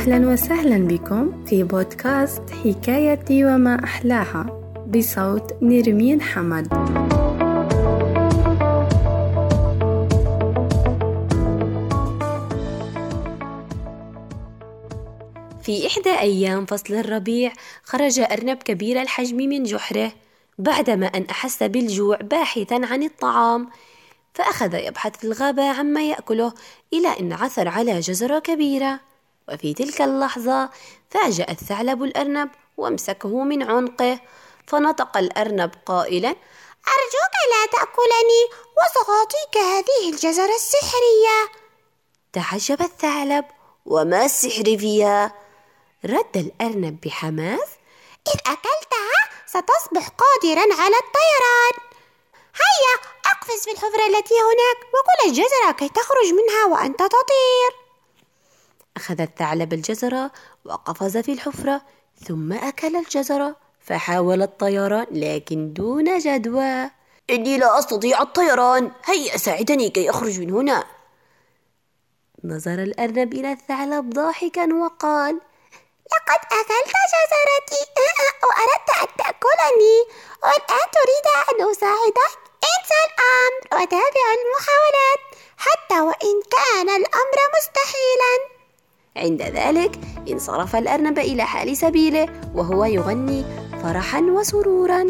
أهلا وسهلا بكم في بودكاست حكايتي وما أحلاها بصوت نرمين حمد. في إحدى أيام فصل الربيع خرج أرنب كبير الحجم من جحره بعدما أن أحس بالجوع باحثا عن الطعام فأخذ يبحث في الغابة عما يأكله إلى أن عثر على جزرة كبيرة. وفي تلك اللحظة فاجأ الثعلب الأرنب وامسكه من عنقه فنطق الأرنب قائلا أرجوك لا تأكلني وسأعطيك هذه الجزرة السحرية. تعجب الثعلب وما السحر فيها؟ رد الأرنب بحماس إذ أكلتها ستصبح قادرا على الطيران. هيا أقفز في الحفرة التي هناك وكل الجزرة كي تخرج منها وأنت تطير. أخذ الثعلب الجزرة وقفز في الحفرة ثم أكل الجزرة فحاول الطيران لكن دون جدوى. إني لا أستطيع الطيران. هيا ساعدني كي أخرج من هنا. نظر الأرنب إلى الثعلب ضاحكا وقال لقد أكلت جزرتي. وأردت أن تأكلني. والآن تريد أن أساعدك. انسى الأمر وتابع المحاولات. حتى وإن كان الأمر مستحيلا. عند ذلك انصرف الأرنب إلى حال سبيله وهو يغني فرحا وسرورا.